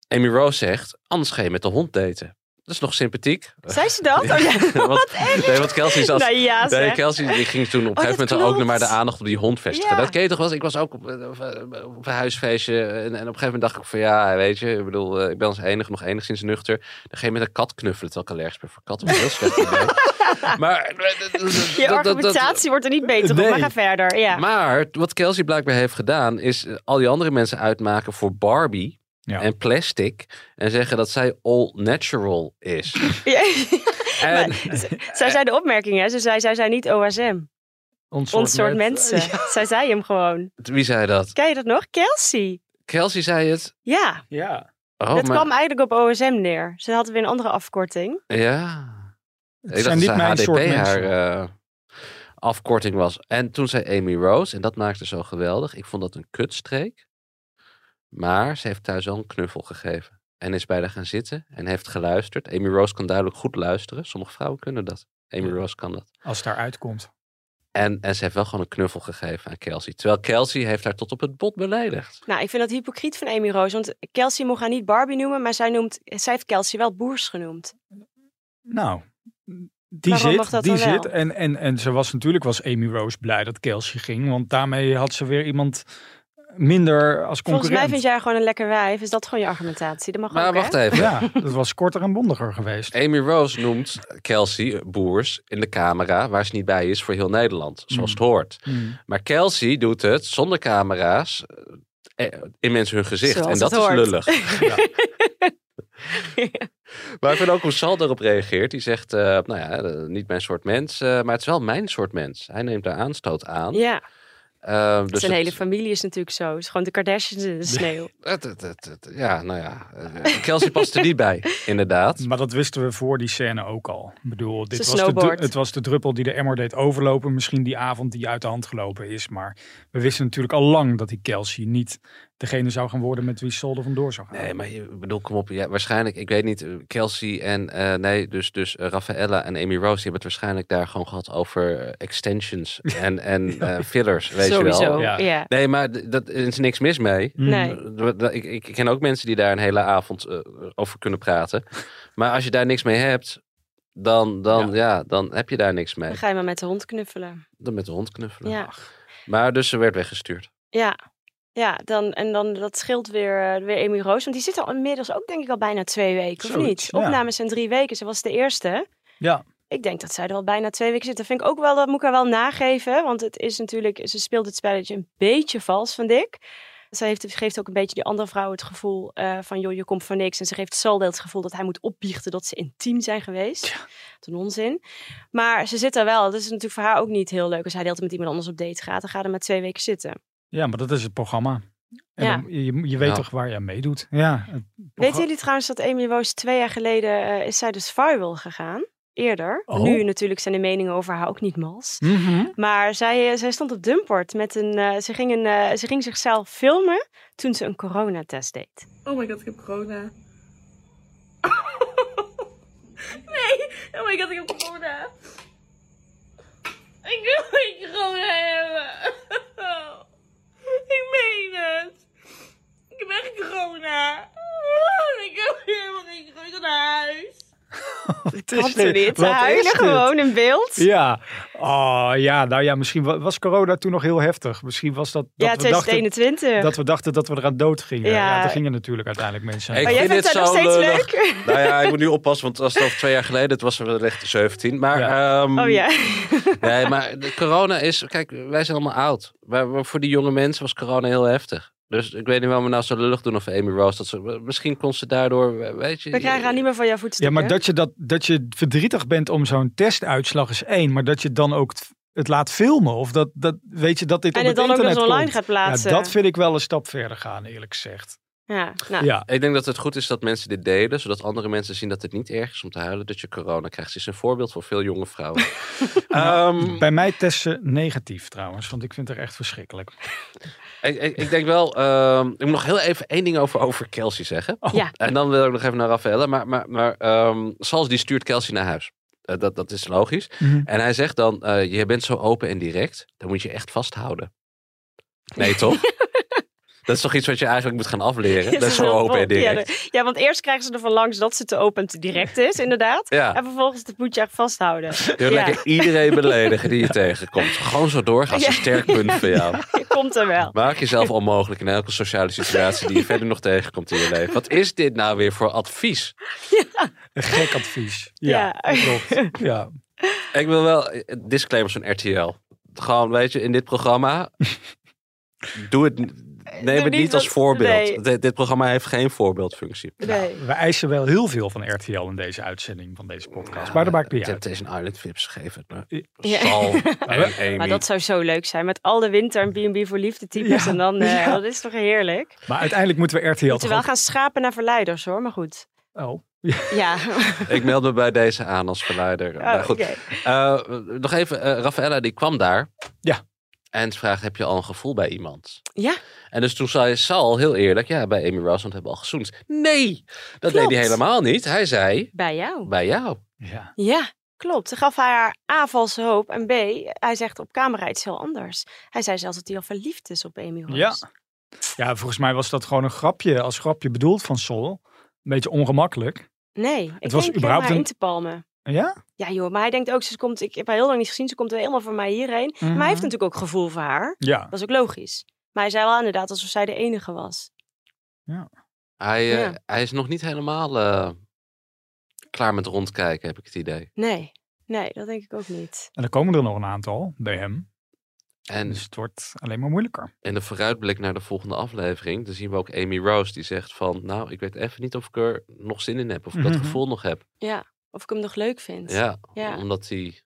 Amy Rose zegt, anders ga je met de hond daten. Dat is nog sympathiek. Zei ze dat? Oh ja, wat, nee, want Kelsey zat. Nou ja, nee. Kelsey die ging toen op een Oh, gegeven dat moment ook nog maar de aandacht op die hond vestigen. Ja. Dat ken je toch wel? Ik was ook op, eh, op, op een huisfeestje. En, en op een gegeven moment dacht ik van ja, weet je, ik bedoel, eh, ik ben als enige nog enigszins nuchter. Dan ga je met een kat knuffelen terwijl ik allergisch ben voor katten. Dat is heel slecht. Maar eh, Je argumentatie wordt er niet beter op, Nee. maar ga verder. Ja. Maar wat Kelsey blijkbaar heeft gedaan, is eh, al die andere mensen uitmaken voor Barbie en plastic. En zeggen dat zij all natural is. Ja. En- zij zei de opmerking, hè? Ze zei, zij zijn niet OSM. Ons Ons soort mensen. Zij zei hem gewoon. Wie zei dat? Ken je dat nog? Kelsey. Kelsey zei het. Ja. Ja. Oh, het maar- kwam eigenlijk op OSM neer. Ze hadden weer een andere afkorting. Ja. Het Ik zijn dacht niet dat mijn HDP soort haar mensen. eh, afkorting was. En toen zei Amy Rose, en dat maakte zo geweldig. Ik vond dat een kutstreek. Maar ze heeft thuis wel een knuffel gegeven. En is bij haar gaan zitten en heeft geluisterd. Amy Rose kan duidelijk goed luisteren. Sommige vrouwen kunnen dat. Amy Rose kan dat. Als het daaruit komt. En, en ze heeft wel gewoon een knuffel gegeven aan Kelsey. Terwijl Kelsey heeft haar tot op het bot beledigd. Nou, ik vind dat hypocriet van Amy Rose. Want Kelsey mocht haar niet Barbie noemen, maar zij, noemt, zij heeft Kelsey wel Boers genoemd. Nou, die Waarom mag zit. dat Die dan wel? zit. En, en, en ze was natuurlijk was Amy Rose blij dat Kelsey ging. Want daarmee had ze weer iemand minder als concurrent. Volgens mij vind jij gewoon een lekker wijf. Is dat gewoon je argumentatie? Dat mag Maar ook, wacht hè? even. Ja, dat was korter en bondiger geweest. Amy Rose noemt Kelsey Boers in de camera waar ze niet bij is voor heel Nederland, zoals het hoort. Mm. Maar Kelsey doet het zonder camera's eh, in mensen hun gezicht. Zoals en dat is hoort. lullig. Maar ik vind ook hoe Sal daarop reageert. Die zegt, eh, nou ja, eh, niet mijn soort mens, maar het is wel mijn soort mens. Hij neemt daar aanstoot aan. Ja, Eh, dus zijn het- hele familie is natuurlijk zo. Het is gewoon de Kardashians in de sneeuw. ja, nou ja. eh, Kelsey past er niet bij, inderdaad. Maar dat wisten we voor die scène ook al. Ik bedoel, dit was de, het was de druppel die de emmer deed overlopen. Misschien die avond die uit de hand gelopen is. Maar we wisten natuurlijk al lang dat die Kelsey niet degene zou gaan worden met wie Sol er vandoor zou gaan. Nee, maar je ik bedoel, kom op. Ja, waarschijnlijk, ik weet niet, eh, Kelsey en eh, nee, dus, dus Raffaella en Amy Rose, die hebben het waarschijnlijk daar gewoon gehad over extensions en, en eh, fillers, weet je wel. ja. Ja. Nee, maar dat er is niks mis mee. Nee. Eh, dat- Ik, ik ken ook mensen die daar een hele avond over kunnen praten. Maar als je daar niks mee hebt, dan, dan, ja. dan heb je daar niks mee. Dan ga je maar met de hond knuffelen. Dan met de hond knuffelen. Ja. Maar dus ze werd weggestuurd. Ja, ja dan, en dan dat scheelt weer, eh, weer Amy Roos. Want die zit al inmiddels ook denk ik al bijna twee weken, of niet? ja. Opnames zijn drie weken. Ze was de eerste. Ja. Ik denk dat zij er al bijna twee weken zit. Dat vind ik ook wel, dat moet ik haar wel nageven. Want het is natuurlijk, ze speelt het spelletje een beetje vals, vind ik. Zij heeft, geeft ook een beetje die andere vrouw het gevoel eh, van, joh, je komt voor niks. En ze geeft Saul het gevoel dat hij moet opbiechten dat ze intiem zijn geweest. Wat een onzin. Maar ze zit er wel. Dat is natuurlijk voor haar ook niet heel leuk. Als hij de hele tijd met iemand anders op date gaat, dan gaat er maar twee weken zitten. Ja, maar dat is het programma. En Ja. dan- je, je weet Ja. toch waar je aan meedoet. Ja, Weten jullie trouwens dat Amy Rose twee jaar geleden eh, is zij dus viral gegaan? Eerder. Oh. Nu natuurlijk zijn de meningen over haar ook niet mals. Mhm. Maar zij, eh, zij stond op Dumport met een. eh, ze, ging een eh, ze ging zichzelf filmen toen ze een coronatest deed. Oh my god, ik heb corona. nee, oh my god, ik heb corona. Ik wil geen corona hebben. ik meen het. Ik heb echt corona. Ik heb helemaal geen corona. Naar huis. Klopt niet. Ze Wat is huilen dit? gewoon in beeld. Ja, oh, ja, nou ja, misschien wa- was corona toen nog heel heftig. Misschien was dat, dat Ja, we dachten 2021. dat we dachten dat we eraan dood gingen. Ja, Ja. er gingen natuurlijk uiteindelijk mensen. Ik Maar jij vind vindt dit haar nog zo steeds leuk? Nou ja, ik moet nu oppassen, want als het over twee jaar geleden, het was wel echt 17. Maar, ehm, Oh ja. nee, maar corona is, kijk, wij zijn allemaal oud. Maar voor die jonge mensen was corona heel heftig. Dus ik weet niet waarom we nou zo lullig doen over Amy Rose. Dat ze, misschien kon ze daardoor, weet je... We krijgen haar niet meer van jouw Ja, voetstukken. maar dat je, dat, dat je verdrietig bent om zo'n testuitslag is één. Maar dat je dan ook het, het laat filmen. Of dat, dat weet je dat dit En op het het dan ook nog online komt. gaat plaatsen. Ja, dat vind ik wel een stap verder gaan, eerlijk gezegd. Ja, nou. Ja. Ik denk dat het goed is dat mensen dit delen, zodat andere mensen zien dat het niet erg is om te huilen dat je corona krijgt. Ze is een voorbeeld voor veel jonge vrouwen. Ehm, Bij mij testen negatief trouwens, want ik vind het echt verschrikkelijk. Ik, ik, ik denk wel, ehm, ik moet nog heel even één ding over, over Kelsey zeggen. Ja. En dan wil ik nog even naar Raffaella. Maar, maar, maar Sals die stuurt Kelsey naar huis. Eh, dat, dat is logisch. Mhm. En hij zegt dan, eh, je bent zo open en direct, dan moet je echt vasthouden. Nee, toch? Dat is toch iets wat je eigenlijk moet gaan afleren? Ja, dat is zo open en. Ja, direct. ja, want eerst krijgen ze er van langs dat ze te open en te direct is, inderdaad. Ja. En vervolgens moet je echt vasthouden. Je wil lekker iedereen beledigen die je tegenkomt. Gewoon zo doorgaan. Dat is een Ja. sterk punt voor jou. Komt er wel. Maak jezelf onmogelijk in elke sociale situatie die je verder nog tegenkomt in je leven. Wat is dit nou weer voor advies? Een gek advies. Ja, Ja. klopt. Ja. Ik wil wel eh, disclaimers van RTL. Gewoon, weet je, in dit programma. Doe het. Neem het niet niet als wat- voorbeeld. nee. Dit, dit programma heeft geen voorbeeldfunctie. Nee. We eisen wel heel veel van RTL in deze uitzending van deze podcast. maar dat maakt niet uit. Temptation Island Vips geven het me. Ja. Sal en Amy. Maar dat zou zo leuk zijn. Met al de winter en B&B voor liefde types. Ja. En dan, eh, Ja. dat is toch heerlijk. Maar uiteindelijk moeten we RTL We toch moeten wel ook- gaan schapen naar verleiders hoor, maar goed. Oh. Ja. Ik meld me bij deze aan als verleider. Oh, Nou, goed. oké. Eh, nog even, Raffaella die kwam daar. Ja. En ze vraagt, heb je al een gevoel bij iemand? Ja. En dus toen zei Sal heel eerlijk, ja, bij Amy Ross, want we hebben al gezoend. Nee, dat Klopt. deed hij helemaal niet. Hij zei, Bij jou. bij jou. Ja. Ja, klopt. Ze gaf haar A, valse hoop. En B, hij zegt op camera iets heel anders. Hij zei zelfs dat hij al verliefd is op Amy Ross. Ja. ja, volgens mij was dat gewoon een grapje, als grapje bedoeld van Sol. Een beetje ongemakkelijk. Nee, ik Het was denk überhaupt een- in te palmen. Ja? Ja joh, maar hij denkt ook, ze komt, ik heb haar heel lang niet gezien, ze komt helemaal voor mij hierheen. Maar Mhm. hij heeft natuurlijk ook gevoel voor haar. Ja. Dat is ook logisch. Maar hij zei wel inderdaad alsof zij de enige was. Hij, eh, Ja. hij is nog niet helemaal eh, klaar met rondkijken, heb ik het idee. Nee, nee, dat denk ik ook niet. En er komen er nog een aantal bij hem. En Dus het wordt alleen maar moeilijker. in de vooruitblik naar de volgende aflevering, dan zien we ook Amy Rose die zegt van, nou, ik weet even niet of ik er nog zin in heb, of ik dat Mhm. gevoel nog heb. Ja, of ik hem nog leuk vind. Ja, Ja. omdat hij,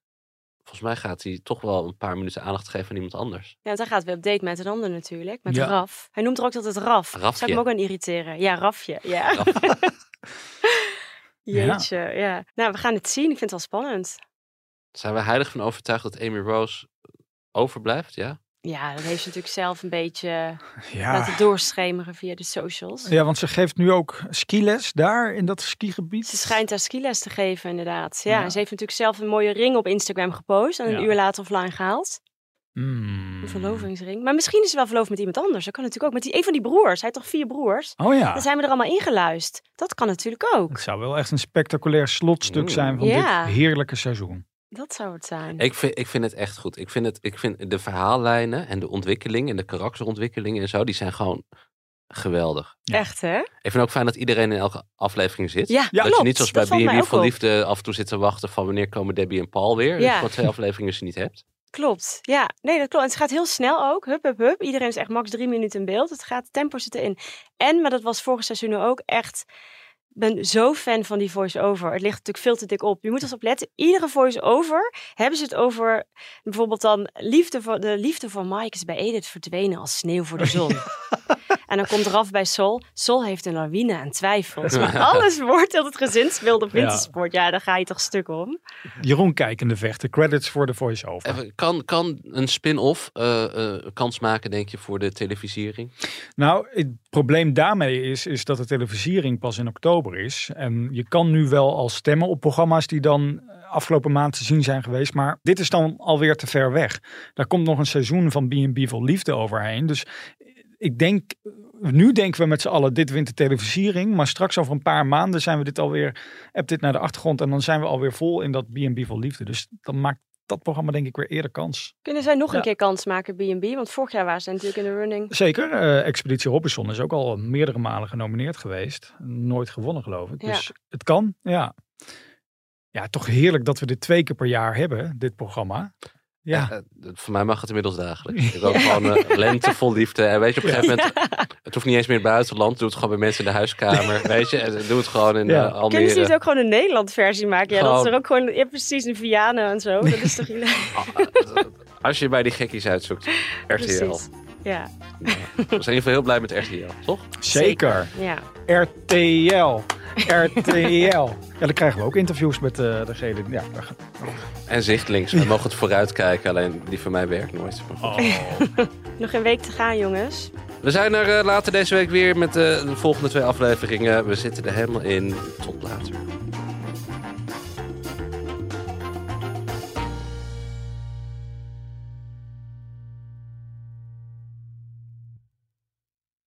volgens mij gaat hij toch wel een paar minuten aandacht geven aan iemand anders. Ja, want hij gaat weer op date met een ander natuurlijk. Met Ja. Raf. Hij noemt er ook altijd Raf. Zou Rafje. ik hem ook aan irriteren? Ja, Rafje. Ja. Jeetje, ja. Nou, we gaan het zien. Ik vind het wel spannend. Zijn we heilig van overtuigd dat Amy Rose overblijft? Ja. Ja, dat heeft ze natuurlijk zelf een beetje Ja. laten doorschemeren via de socials. Ja, want ze geeft nu ook skiles daar in dat skigebied. Ze schijnt haar skiles te geven, inderdaad. Ja, ze heeft natuurlijk zelf een mooie ring op Instagram gepost. En een Ja. uur later offline gehaald. Hmm. Een verlovingsring. Maar misschien is ze wel verloofd met iemand anders. Dat kan natuurlijk ook. Met die, een van die broers. Hij heeft toch vier broers? Oh ja. Dan zijn we er allemaal ingeluisterd. Dat kan natuurlijk ook. Het zou wel echt een spectaculair slotstuk zijn van dit heerlijke seizoen. Dat zou het zijn. Ik vind, ik vind het echt goed. Ik vind, het, ik vind de verhaallijnen en de ontwikkeling en de karakterontwikkelingen en zo, die zijn gewoon geweldig. Echt, hè? Ik vind ook fijn dat iedereen in elke aflevering zit. Ja, dat klopt. je niet zoals bij B&B op. Liefde af en toe zit te wachten van wanneer komen Debbie en Paul weer. Ja. Dat je twee afleveringen ze niet hebt. Klopt. Ja, nee, dat klopt. En het gaat heel snel ook. Hup, hup, hup. Iedereen is echt max drie minuten in beeld. Het gaat, tempo zit erin. En, maar dat was vorig seizoen ook echt... Ben zo fan van die voice-over. Het ligt natuurlijk veel te dik op. Je moet eens op letten. Iedere voice-over hebben ze het over... Bijvoorbeeld dan... Liefde voor, de liefde voor Mike is bij Edith verdwenen als sneeuw voor de zon. en dan komt eraf bij Sol. Sol heeft een lawine aan twijfels. Maar alles wordt dat het gezinsbeeld op wintersport. Ja, daar ga je toch stuk om. Jeroen Kijkende vechten. Credits voor de voice-over. Even, kan, kan een spin-off eh, eh, kans maken, denk je, voor de televisiering? Nou, het probleem daarmee is, is dat de televisiering pas in oktober is. En je kan nu wel al stemmen op programma's die dan afgelopen maand te zien zijn geweest. Maar dit is dan alweer te ver weg. Daar komt nog een seizoen van B&B vol liefde overheen. Dus ik denk, nu denken we met z'n allen, dit wint de televisiering. Maar straks over een paar maanden zijn we dit alweer, heb dit naar de achtergrond. En dan zijn we alweer vol in dat B&B vol liefde. Dus dan maakt dat programma denk ik weer eerder kans. Kunnen zij nog een keer kans maken, B&B? Want vorig jaar waren ze natuurlijk in de running. Zeker. eh, Expeditie Robinson is ook al meerdere malen genomineerd geweest. Nooit gewonnen, geloof ik. Ja. Dus het kan, ja. Ja, toch heerlijk dat we dit twee keer per jaar hebben, dit programma. Ja. Eh, eh, voor mij mag het inmiddels dagelijks. Ik wil gewoon eh, lente vol liefde. En weet je, op een gegeven moment, het hoeft niet eens meer in het buitenland. Doe het gewoon bij mensen in de huiskamer. weet je, En doe het gewoon in Ja. eh, Almere. Kunnen ze niet ook gewoon een Nederland versie maken? Ja, dat is Gewoon- er ook gewoon, ja, precies, een Vianen en zo. Dat is toch hilarisch? Als je bij die gekkies uitzoekt, RTL. Precies. Ja. We zijn in ieder geval heel blij met RTL, toch? Zeker. Ja. RTL. RTL. Ja, dan krijgen we ook interviews met eh degene. Ja, daar gaat- En zichtlings. We mogen het vooruitkijken, alleen die van mij werkt nooit. Goed. Nog een week te gaan, jongens. We zijn er eh, later deze week weer met eh, de volgende twee afleveringen. We zitten er helemaal in. Tot later.